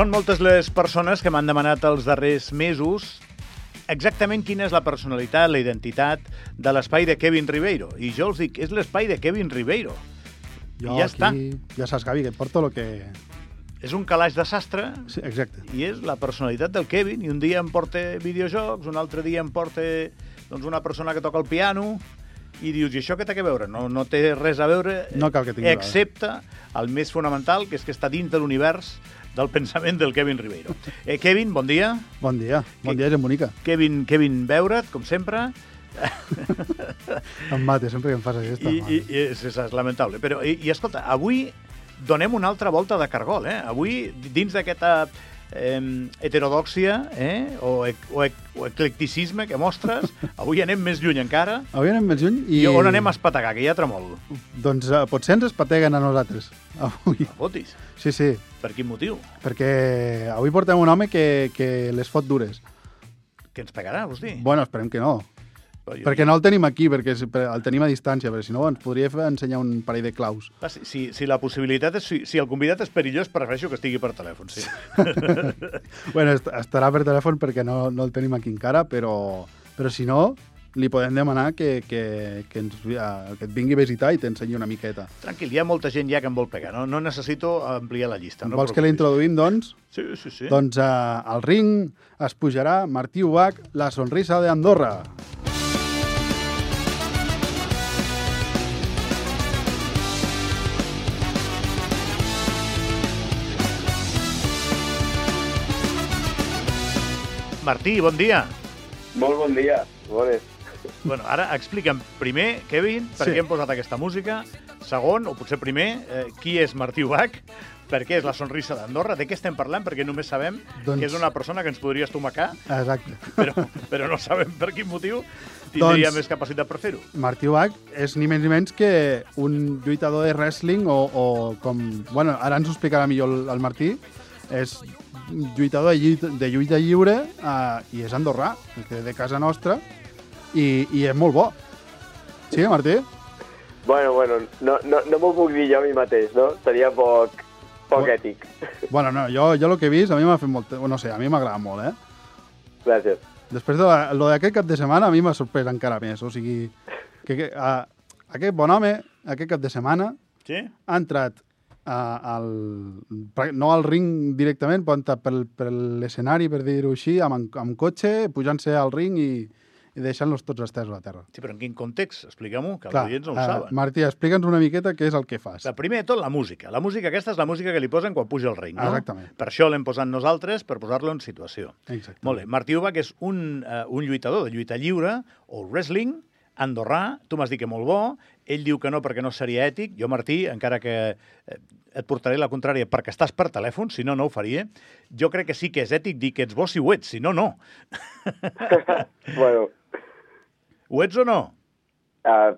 Són moltes les persones que m'han demanat els darrers mesos exactament quina és la personalitat, la identitat de l'espai de Kevin Ribeiro. I jo els dic, és l'espai de Kevin Ribeiro. Jo I ja aquí, està. Ja saps, Gavi, que porto el que... És un calaix de sastre Sí, exacte. i és la personalitat del Kevin. I un dia em porta videojocs, un altre dia em porta doncs, una persona que toca el piano i dius, i això què té a veure? No, no té res a veure, No cal que excepte el més fonamental, que és que està dins de l'univers del pensament del Kevin Ribeiro. Eh, Kevin, bon dia. Bon dia. Bon dia, gent bonica. Kevin, Kevin veure't, com sempre, Em mate, sempre que em fas aquesta. i, i, i és, és lamentable. Però, i, i escolta, avui donem una altra volta de cargol, eh? Avui, dins d'aquesta eh, heterodòxia eh? o, ec, o, ec, o eclecticisme que mostres, avui anem més lluny encara. Avui anem més lluny i... I on anem a espategar, que hi ha tremol. Doncs uh, potser ens espateguen a nosaltres. Avui. Fotis. Sí, sí. Per quin motiu? Perquè avui portem un home que, que les fot dures. Que ens pegarà, vols dir? Bueno, esperem que no. Però Perquè no el tenim aquí, perquè el tenim a distància, perquè si no ens podria fer ensenyar un parell de claus. Clar, Si, si, si la possibilitat és... Si, si el convidat és perillós, prefereixo que estigui per telèfon, sí. bueno, est estarà per telèfon perquè no, no el tenim aquí encara, però, però si no, li podem demanar que, que, que, ens, eh, que et vingui a visitar i t'ensenyi una miqueta. Tranquil, hi ha molta gent ja que em vol pegar. No, no necessito ampliar la llista. No Vols que l'introduïm, doncs? Sí, sí, sí. Doncs eh, al ring es pujarà Martí Ubach, la sonrisa de Andorra. Martí, bon dia. Molt bon dia. Bones. Bueno, ara explica'm primer, Kevin, per Sí. què hem posat aquesta música. Segon, o potser primer, eh, qui és Martí Ubach, per què és la sonrisa d'Andorra, de què estem parlant, perquè només sabem Doncs- que és una persona que ens podria estomacar, Exacte. però, però no sabem per quin motiu tindria Doncs- més capacitat per fer-ho. Martí Ubach és ni més ni menys que un lluitador de wrestling o, o com... Bueno, ara ens ho explicarà millor el, el Martí. És lluitador de lluita, de lluita lliure eh, i és andorrà, és que de casa nostra, i, i és molt bo. Sí, Martí? Bueno, bueno, no, no, no m'ho puc dir jo a mi mateix, no? Seria poc, poc Bueno. ètic. Bueno, no, jo, jo el que he vist a mi m'ha fet molt... No sé, a mi m'agrada molt, eh? Gràcies. Després de la, lo d'aquest cap de setmana a mi m'ha sorprès encara més. O sigui, que, que a, aquest bon home, aquest cap de setmana, Sí? ha entrat a, al, no al ring directament, però per, per l'escenari, per dir-ho així, amb, amb cotxe, pujant-se al ring i, i deixant-los tots estesos a terra. Sí, però en quin context? Explica-m'ho, que els Clar, oients no ho eh, saben. Martí, explica'ns una miqueta què és el que fas. La primer de tot, la música. La música aquesta és la música que li posen quan puja al ring, no? Exactament. Per això l'hem posat nosaltres, per posar-lo en situació. Exacte. Molt bé. Martí Ubach és un, uh, un lluitador de lluita lliure, o wrestling, andorrà, tu m'has dit que molt bo, ell diu que no perquè no seria ètic, jo, Martí, encara que eh, et portaré la contrària perquè estàs per telèfon, si no, no ho faria, jo crec que sí que és ètic dir que ets bo si ho ets, si no, no. bueno, Ho ets o no? uh,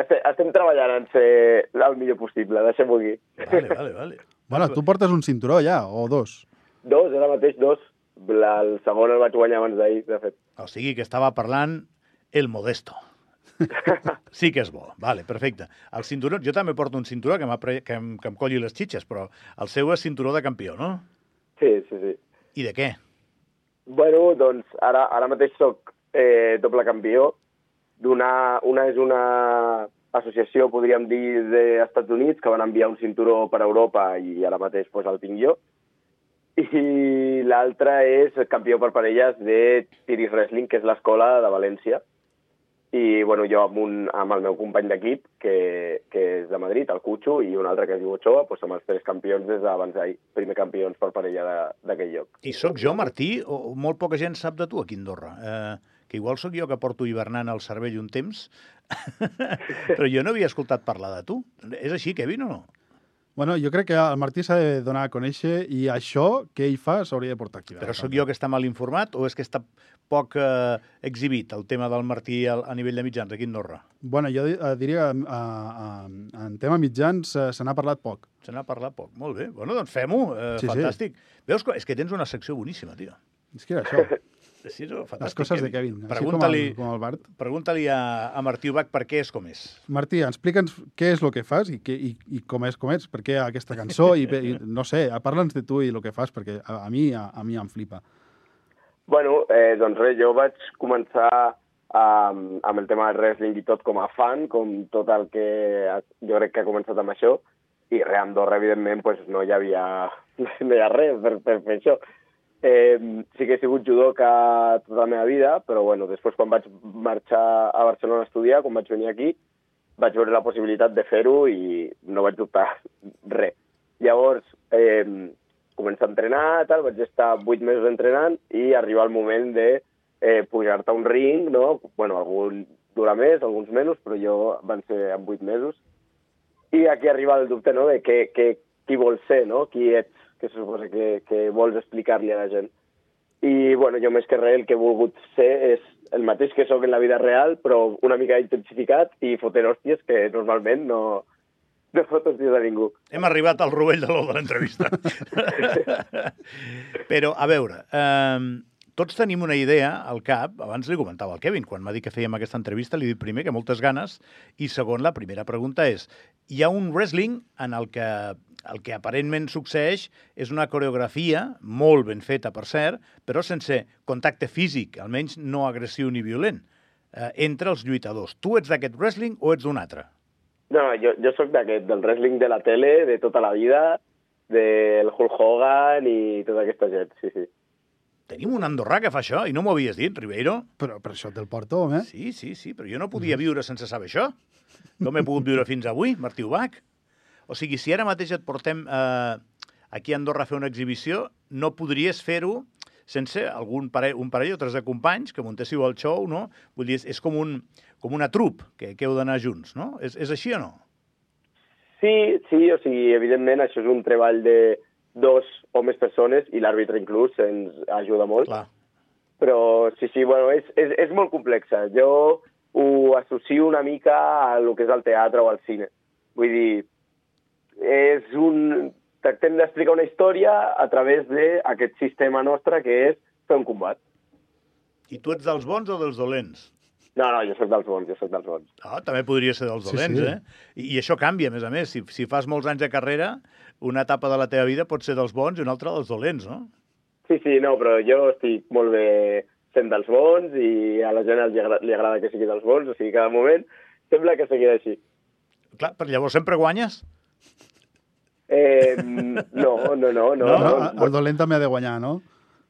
estem treballant en ser el millor possible, deixem-ho aquí. Vale, vale, vale. Bueno, tu portes un cinturó ja, o dos. Dos, ara mateix dos. La, el segon el vaig guanyar abans d'ahir, de fet. O sigui que estava parlant el modesto. Sí que és bo. Vale, perfecte. El cinturó, jo també porto un cinturó que, pre... que, em, que em colli les xitxes, però el seu és cinturó de campió, no? Sí, sí, sí. I de què? Bueno, doncs ara, ara mateix sóc eh, doble campió. D'una, una és una associació, podríem dir, dels Estats Units, que van enviar un cinturó per Europa i ara mateix pues, el tinc jo. I l'altra és campió per parelles de Tiris Wrestling, que és l'escola de València. I bueno, jo amb, un, amb el meu company d'equip, que, que és de Madrid, el Cucho, i un altre que es diu Ochoa, doncs som els tres campions des d'abans d'ahir, primer campions per parella d'aquell lloc. I sóc jo, Martí, o molt poca gent sap de tu aquí a Andorra. Eh, que igual sóc jo que porto hivernant al cervell un temps, però jo no havia escoltat parlar de tu. És així, Kevin, o no? Bueno, jo crec que el Martí s'ha de donar a conèixer i això que ell fa s'hauria de portar aquí. Però sóc jo que està mal informat o és que està poc eh, exhibit el tema del Martí al, a nivell de mitjans aquí a Andorra? Bueno, jo eh, diria que eh, eh, en tema mitjans eh, se n'ha parlat poc. Se n'ha parlat poc. Molt bé. Bueno, doncs fem-ho. Eh, Sí, sí. fantàstic. Veus que és que tens una secció boníssima, tio. És que era això. Sí, no, Les fantàstic, coses de Kevin, com Pregunta-li el, com el Bart. pregunta a, a Martí Ubach per què és com és. Martí, explica'ns què és el que fas i, què, i, i com és com ets, per què aquesta cançó, i, i no sé, parla'ns de tu i el que fas, perquè a, a mi a, a mi em flipa. Bueno, eh, doncs res, jo vaig començar um, amb el tema del wrestling i tot com a fan, com tot el que jo crec que ha començat amb això, i res, Andorra, evidentment, pues, no hi havia, no hi ha res per, per fer això. Eh, sí que he sigut judoka tota la meva vida, però bueno, després quan vaig marxar a Barcelona a estudiar, quan vaig venir aquí, vaig veure la possibilitat de fer-ho i no vaig dubtar res. Llavors, eh, començar a entrenar, tal, vaig estar vuit mesos entrenant i arriba el moment de eh, pujar-te a un ring, no? Bueno, algun dura més, alguns menys, però jo van ser en vuit mesos. I aquí arriba el dubte, no?, de que, que, qui vols ser, no?, qui ets, que se suposa que, que vols explicar-li a la gent. I, bueno, jo més que res el que he volgut ser és el mateix que sóc en la vida real, però una mica intensificat i fotent hòsties que normalment no, no fot hòsties a ningú. Hem arribat al rovell de l'ou de l'entrevista. Però, a veure, eh, tots tenim una idea al cap, abans li comentava al Kevin, quan m'ha dit que fèiem aquesta entrevista, li he dit primer que moltes ganes, i segon, la primera pregunta és, hi ha un wrestling en el que el que aparentment succeeix és una coreografia molt ben feta, per cert, però sense contacte físic, almenys no agressiu ni violent, eh, entre els lluitadors. Tu ets d'aquest wrestling o ets d'un altre? No, jo, jo sóc d'aquest, del wrestling de la tele, de tota la vida, del Hulk Hogan i tota aquesta gent, sí, sí. Tenim un andorrà que fa això i no m'ho havies dit, Ribeiro. Però, però això te'l porto, home. Sí, sí, sí, però jo no podia viure sense saber això. Com he pogut viure fins avui, Martí Ubach? O sigui, si ara mateix et portem eh, aquí a Andorra a fer una exhibició, no podries fer-ho sense algun parell, un parell o tres de companys que muntéssiu el show, no? Vull dir, és, és com, un, com una trup que, que heu d'anar junts, no? És, és així o no? Sí, sí, o sigui, evidentment això és un treball de dos o més persones i l'àrbitre inclús ens ajuda molt. Clar. Però sí, sí, bueno, és, és, és molt complexa. Jo ho associo una mica a lo que és el teatre o al cine. Vull dir, és un... Tractem d'explicar una història a través d'aquest sistema nostre que és fer un combat. I tu ets dels bons o dels dolents? No, no, jo sóc dels bons, jo sóc dels bons. Ah, també podria ser dels Sí, dolents, sí. eh? I, I això canvia, a més a més. Si, si fas molts anys de carrera, una etapa de la teva vida pot ser dels bons i una altra dels dolents, no? Sí, sí, no, però jo estic molt bé sent dels bons i a la gent li agrada, li agrada que sigui dels bons, o sigui, cada moment sembla que seguirà així. Clar, però llavors sempre guanyes? Eh, no, no, no, no. No, No, no, el dolent també ha de guanyar, no?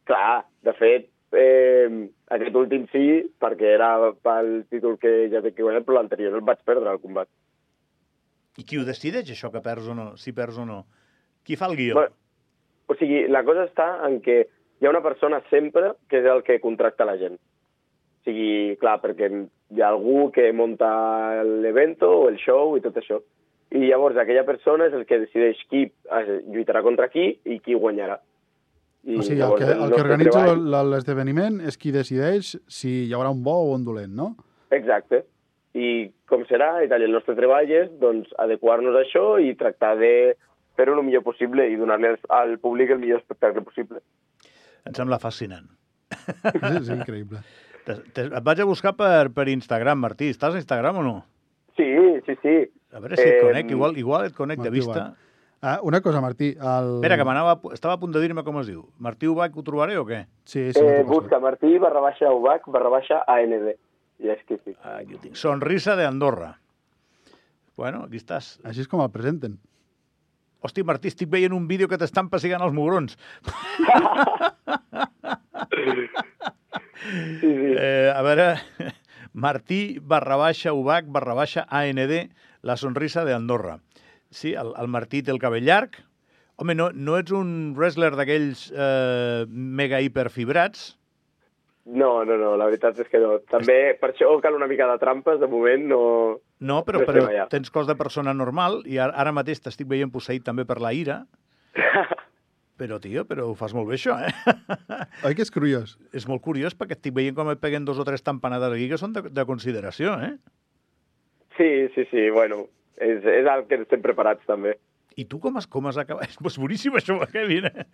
Clar, de fet, eh, aquest últim sí, perquè era pel títol que ja té que guanyar, però l'anterior el vaig perdre al combat. I qui ho decideix, això, que perds o no, si perds o no? Qui fa el guió? Bueno, o sigui, la cosa està en que hi ha una persona sempre que és el que contracta la gent. O sigui, clar, perquè hi ha algú que munta l'evento o el show i tot això. I llavors aquella persona és el que decideix qui lluitarà contra qui i qui guanyarà. I O sigui, el que, el que organitza l'esdeveniment és qui decideix si hi haurà un bo o un dolent, no? Exacte. I com serà, i tal, el nostre treball és doncs, adequar-nos a això i tractar de fer-ho el millor possible i donar-li al, públic el millor espectacle possible. Em sembla fascinant. És, és increïble. Et vaig a buscar per, per Instagram, Martí. Estàs a Instagram o no? Sí, sí, sí. A veure si et Eh, conec. Igual, igual et conec de Martí vista. Ubach. Ah, una cosa, Martí. El... Espera, que m'anava, estava a punt de dir-me com es diu. Martí Ubach ho trobaré o què? Sí, sí, Eh, busca Martí barra baixa UBAC barra baixa AND. I és que sí. Aquí ho tinc. Sonrisa de Andorra. Bueno, aquí estàs. Així és com el presenten. Hosti, Martí, estic veient un vídeo que t'estan pessigant els mugrons. Sí, sí. Eh, a veure, Martí barra baixa Ubach barra baixa AND, la sonrisa de Andorra. Sí, el, el Martí té el cabell llarg. Home, no, no ets un wrestler d'aquells eh, mega hiperfibrats? No, no, no, la veritat és que no. També per això cal una mica de trampes, de moment no... No, però, No però allà. tens cos de persona normal i ara, ara mateix t'estic veient posseït també per la ira. Però, tio, però ho fas molt bé, això, eh? Oi que és curiós? És molt curiós perquè estic veient com et peguen dos o tres tampanades aquí que són de, de consideració, eh? Sí, sí, sí, bueno, és, és el que estem preparats també. I tu com has, com has acabat? És boníssim això, Kevin. Eh?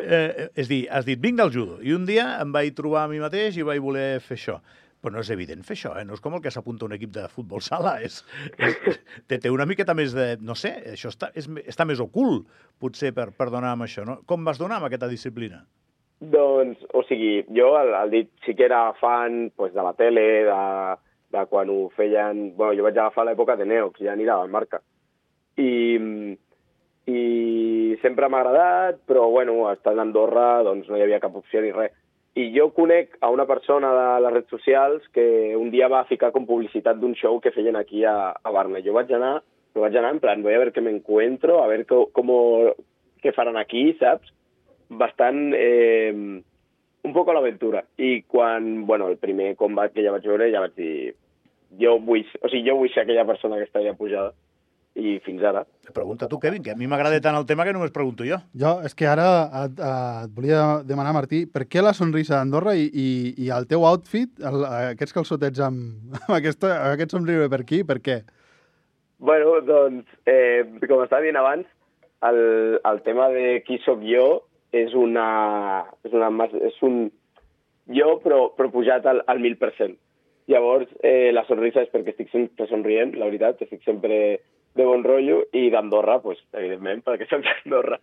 eh, és dir, has dit, vinc del judo. I un dia em vaig trobar a mi mateix i vaig voler fer això. Però no és evident fer això, eh? No és com el que s'apunta un equip de futbol sala. És, és, té, té una miqueta més de... No sé, això està, és, està més ocult, potser, per, per donar amb això. No? Com vas donar amb aquesta disciplina? Doncs, o sigui, jo el dit sí que era fan pues, de la tele, de, de quan ho feien... Bueno, jo vaig agafar l'època de Neox, ja anirà al marca. I, i sempre m'ha agradat, però bueno, estant a Andorra doncs no hi havia cap opció ni res. I jo conec a una persona de les redes socials que un dia va ficar com publicitat d'un show que feien aquí a, a Barna. Jo vaig anar, jo vaig anar en plan, voy a ver qué me a ver com què faran aquí, saps? Bastant... Eh, un poc a l'aventura. I quan, bueno, el primer combat que ja vaig veure, ja vaig dir... Jo vull, o sigui, jo vull ser aquella persona que està allà pujada i fins ara. Pregunta tu, Kevin, que a mi m'agrada tant el tema que només pregunto jo. Jo, és que ara et, et volia demanar, Martí, per què la sonrisa d'Andorra i, i, i el teu outfit, el, aquests calçotets amb, amb, aquesta, amb aquest somriure per aquí, per què? Bueno, doncs, eh, com estava dient abans, el, el tema de qui sóc jo és una... És, una, és un jo, però, però pujat al, al 1.000%. Llavors, eh, la sonrisa és perquè estic sempre somrient, la veritat, estic sempre de bon rotllo, i d'Andorra, pues, evidentment, perquè soc d'Andorra.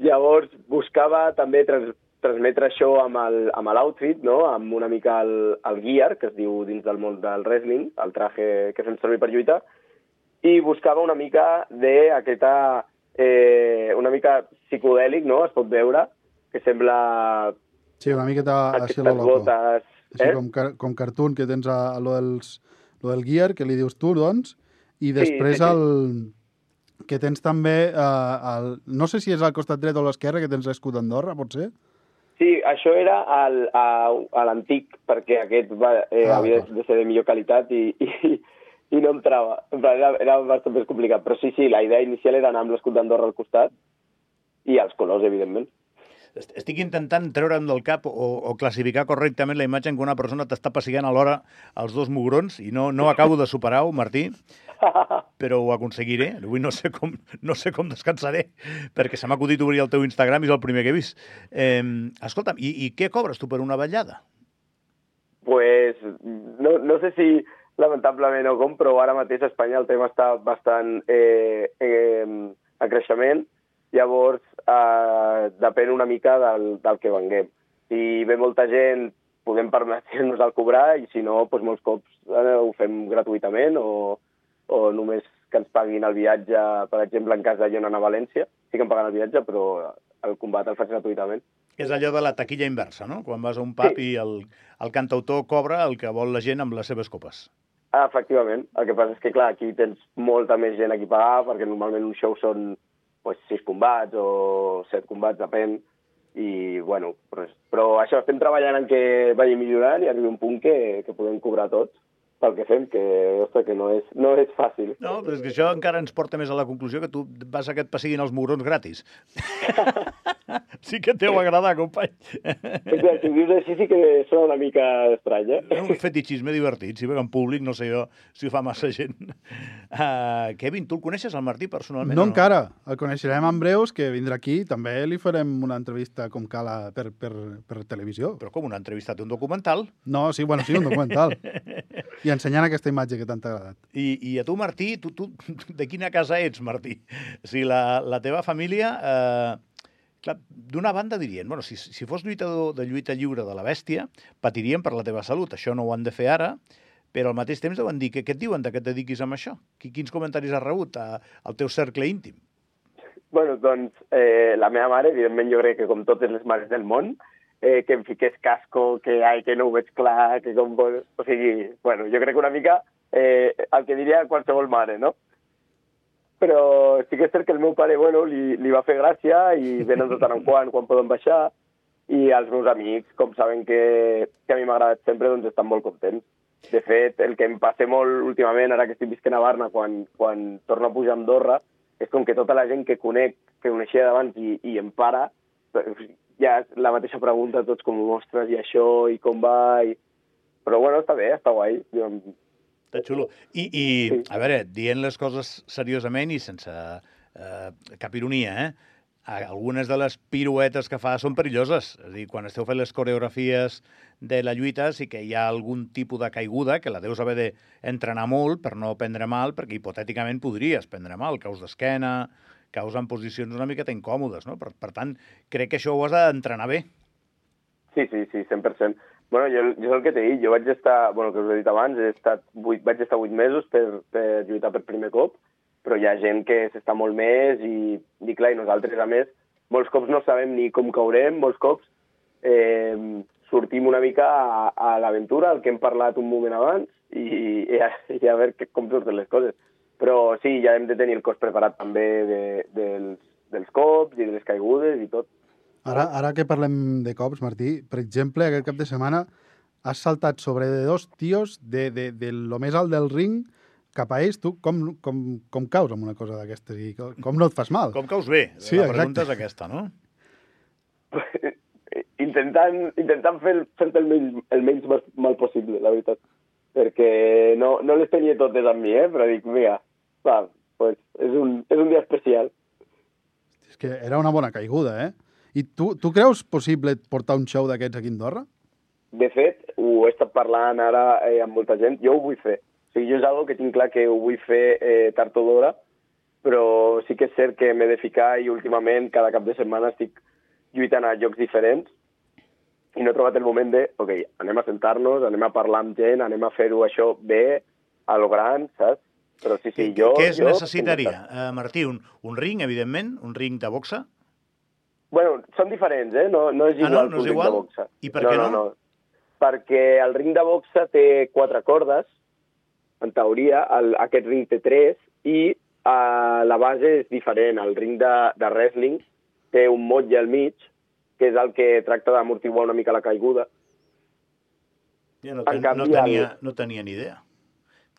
Llavors, buscava també trans, transmetre això amb l'outfit, no? amb una mica el, el gear, que es diu dins del món del wrestling, el traje que fem servir per lluitar, i buscava una mica d'aquesta... Eh, una mica psicodèlic, no? Es pot veure, que sembla... Sí, una miqueta així lo loco. Botes, així eh? com, com cartoon, que tens a, a lo, dels, lo del gear, que li dius tu, doncs, i després sí, sí, el que tens també, eh, el, no sé si és al costat dret o a l'esquerra, que tens l'escut d'Andorra, potser? Sí, això era al, a, a l'antic, perquè aquest va, eh, ah, havia de ser de millor qualitat i, i, i no entrava. Era, era bastant més complicat. Però sí, sí, la idea inicial era anar amb l'escut d'Andorra al costat i els colors, evidentment estic intentant treure'm del cap o, o classificar correctament la imatge en què una persona t'està pessigant alhora els dos mugrons i no, no acabo de superar-ho, Martí, però ho aconseguiré. Avui no sé com, no sé com descansaré, perquè se m'ha acudit obrir el teu Instagram i és el primer que he vist. Eh, escolta'm, i, i què cobres tu per una ballada? Pues no, no sé si lamentablement o com, però ara mateix a Espanya el tema està bastant eh, eh, a creixement Llavors, eh, depèn una mica del, del que venguem. Si ve molta gent, podem permetre-nos el cobrar, i si no, doncs molts cops eh, ho fem gratuïtament o, o només que ens paguin el viatge, per exemple, en cas de jo anar a València, sí que em paguen el viatge, però el combat el faig gratuïtament. És allò de la taquilla inversa, no? Quan vas a un pub sí. i el, el cantautor cobra el que vol la gent amb les seves copes. Ah, efectivament. El que passa és que, clar, aquí tens molta més gent a qui pagar, perquè normalment un show són pues, sis combats o set combats, depèn, i, bueno, però, però això, estem treballant en que vagi millorant i arribi un punt que, que podem cobrar tots pel que fem, que, ostres, que no és, no és fàcil. No, però és que això encara ens porta més a la conclusió que tu vas a que et passiguin els mugrons gratis. sí que t'heu agradat, company. Exacte, si dius així sí que sona una mica estrany, eh? És un fetichisme divertit, si ve en públic, no sé jo si ho fa massa gent. Uh, Kevin, tu el coneixes, el Martí, personalment? No, no encara. El coneixerem en breus, que vindrà aquí. També li farem una entrevista com cal per, per, per televisió. Però com una entrevista? un documental? No, sí, bueno, sí, un documental. I ensenyant aquesta imatge que tant t'ha agradat. I, I a tu, Martí, tu, tu, de quina casa ets, Martí? Si la, la teva família... Eh, clar, d'una banda dirien, bueno, si, si fos lluitador de lluita lliure de la bèstia, patirien per la teva salut. Això no ho han de fer ara, però al mateix temps deuen dir que què et diuen de que et dediquis amb això? Quins comentaris has rebut a, al teu cercle íntim? Bueno, doncs eh, la meva mare, evidentment jo crec que com totes les mares del món, eh, que em fiqués casco, que, ai, que no ho veig clar, que com... O sigui, bueno, jo crec que una mica eh, el que diria qualsevol mare, no? Però sí que és cert que el meu pare, bueno, li, li va fer gràcia i venen de tant en quant, quan poden baixar, i els meus amics, com saben que, que a mi m'ha agradat sempre, doncs estan molt contents. De fet, el que em passa molt últimament, ara que estic visquent a Barna, quan, quan torno a pujar a Andorra, és com que tota la gent que conec, que coneixia d'abans i, i em para, ja la mateixa pregunta, tots com ho mostres i això, i com va, i... però bueno, està bé, està guai. Està xulo. I, i sí. a veure, dient les coses seriosament i sense eh, cap ironia, eh? algunes de les piruetes que fa són perilloses. És a dir, quan esteu fent les coreografies de la lluita sí que hi ha algun tipus de caiguda que la deus haver d'entrenar molt per no prendre mal, perquè hipotèticament podries prendre mal, caus d'esquena, caus en posicions una miqueta incòmodes, no? Per, per tant, crec que això ho has d'entrenar bé. Sí, sí, sí, 100%. Bueno, jo, jo és el que t'he dit, jo vaig estar, bueno, que us he dit abans, he estat 8, vaig estar 8 mesos per, per lluitar per primer cop, però hi ha gent que s'està molt més i, i clar, i nosaltres, a més, molts cops no sabem ni com caurem, molts cops eh, sortim una mica a, a l'aventura, el que hem parlat un moment abans, i, i, a, i a veure com surten les coses. Però sí, ja hem de tenir el cos preparat també de, dels, dels cops i de les caigudes i tot. Ara, ara que parlem de cops, Martí, per exemple, aquest cap de setmana has saltat sobre de dos tios de, de, de lo més alt del ring cap a ells, tu com, com, com caus amb una cosa d'aquestes i com, com no et fas mal? Com caus bé? Sí, la exacte. pregunta és aquesta, no? intentant, intentant fer, fer el, menys, el menys mal, mal possible, la veritat. Perquè no, no les tenia totes amb mi, eh? però dic, mira, va, pues, és, un, és un dia especial. És que era una bona caiguda, eh? I tu, tu creus possible portar un show d'aquests aquí a Andorra? De fet, ho he estat parlant ara eh, amb molta gent, jo ho vull fer. O sigui, jo és algo que tinc clar que ho vull fer eh, tard o d'hora, però sí que és cert que m'he de ficar i últimament cada cap de setmana estic lluitant a llocs diferents i no he trobat el moment de, ok, anem a sentar-nos, anem a parlar amb gent, anem a fer-ho això bé, a lo gran, saps? Però sí, sí, jo... Què es jo necessitaria, uh, Martí? Un, un ring, evidentment? Un ring de boxa? Bueno, són diferents, eh? No, no és Ah, igual no? No un és ring igual? de boxa. I per no, què no? no? no? Perquè el ring de boxa té quatre cordes, en teoria, el, aquest ring té tres, i uh, la base és diferent. El ring de, de wrestling té un motlle al mig, que és el que tracta d'amortiguar una mica la caiguda. Ja no, En ten, canvi, no, tenia, el- no tenia ni idea.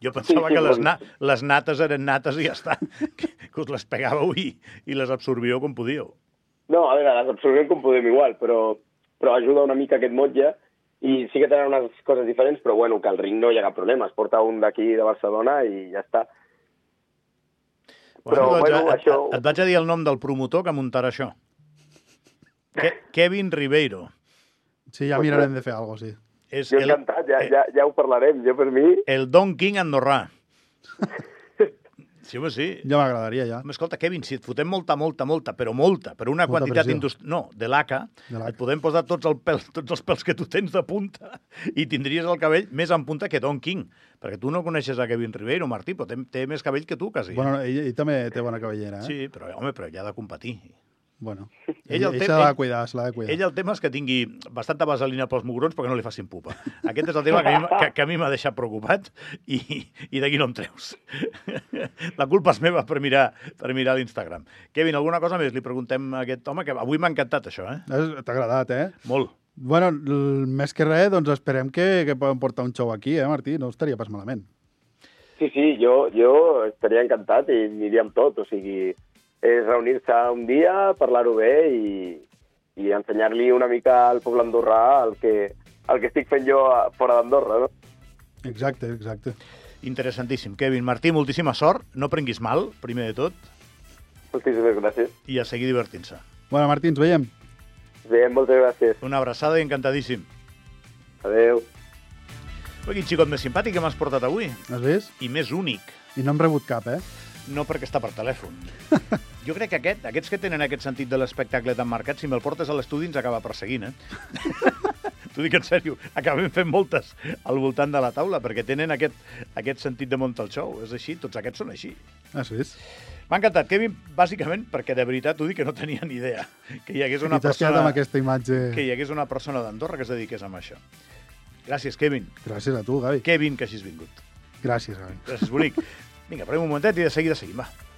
Jo pensava sí, que les, na les nates eren nates i ja està, que, que us les pegàveu i, i les absorbíeu com podíeu. No, a veure, les absorbim com podem igual, però, però ajuda una mica aquest motlle i sí que tenen unes coses diferents, però bueno, que al ring no hi ha cap problema. Es porta un d'aquí de Barcelona i ja està. Però, doncs, bueno, et, això- et, et vaig a dir el nom del promotor que muntarà això. Ke Kevin Ribeiro. Sí, ja mirarem de fer alguna cosa, sí. És Jo el, encantat, ja, eh, ja, ja ho parlarem. Jo per mi... el Don King andorrà. Sí, home, sí. Ja m'agradaria, ja. Home, escolta, Kevin, si et fotem molta, molta, molta, però molta, per una Molta quantitat industrial... No, de l'ACA, De l'ACA. et podem posar tots, el pèl, tots els pèls que tu tens de punta i tindries el cabell més en punta que Don King. Perquè tu no coneixes a Kevin Ribeiro, Martí, però té, té més cabell que tu, quasi. Bueno, ell, ell també té bona cabellera, eh? Sí, però, home, però ell ha de competir. Bueno, Ell ell, el ell de ell- cuidar, se l'ha de cuidar. Ell el tema és que tingui bastanta vaselina pels mugrons perquè no li facin pupa. Aquest és el tema que a mi, que, que a mi m'ha deixat preocupat i, i d'aquí no em treus. La culpa és meva per mirar, per mirar l'Instagram. Kevin, alguna cosa més? Li preguntem a aquest home, que avui m'ha encantat això, eh? T'ha agradat, eh? Molt. Bueno, més que res, doncs esperem que, que podem portar un show aquí, eh, Martí? No estaria pas malament. Sí, sí, jo, jo estaria encantat i aniria amb tot. O sigui, és reunir-se un dia, parlar-ho bé i, i ensenyar-li una mica al poble andorrà el que, el que estic fent jo a- fora d'Andorra, no? Exacte, exacte. Interessantíssim. Kevin, Martí, moltíssima sort. No prenguis mal, primer de tot, Moltíssimes gràcies. i a seguir divertint-se. Bueno, Martí, ens veiem. Bé, moltes gràcies. Una abraçada i encantadíssim. Adeu. Ui, quin xicot més simpàtic que m'has portat avui. Has vist? I més únic. I no hem rebut cap, eh? No perquè està per telèfon. Jo crec que aquest, aquests que tenen aquest sentit de l'espectacle tan marcat, si me'l portes a l'estudi ens acaba perseguint, eh? T'ho dic en sèrio, acabem fent moltes al voltant de la taula, perquè tenen aquest, aquest sentit de muntar el show. És així, tots aquests són així. Has vist? M'ha encantat, Kevin, bàsicament perquè de veritat t'ho dic que no tenia ni idea que hi hagués una persona amb aquesta imatge... que hi hagués una persona d'Andorra que es dediqués a això. Gràcies, Kevin. Gràcies a tu, Gavi. Kevin, que hagis vingut. Gràcies, Gavi. Gràcies, bonic. Vinga, parem un momentet i de seguida seguim, va.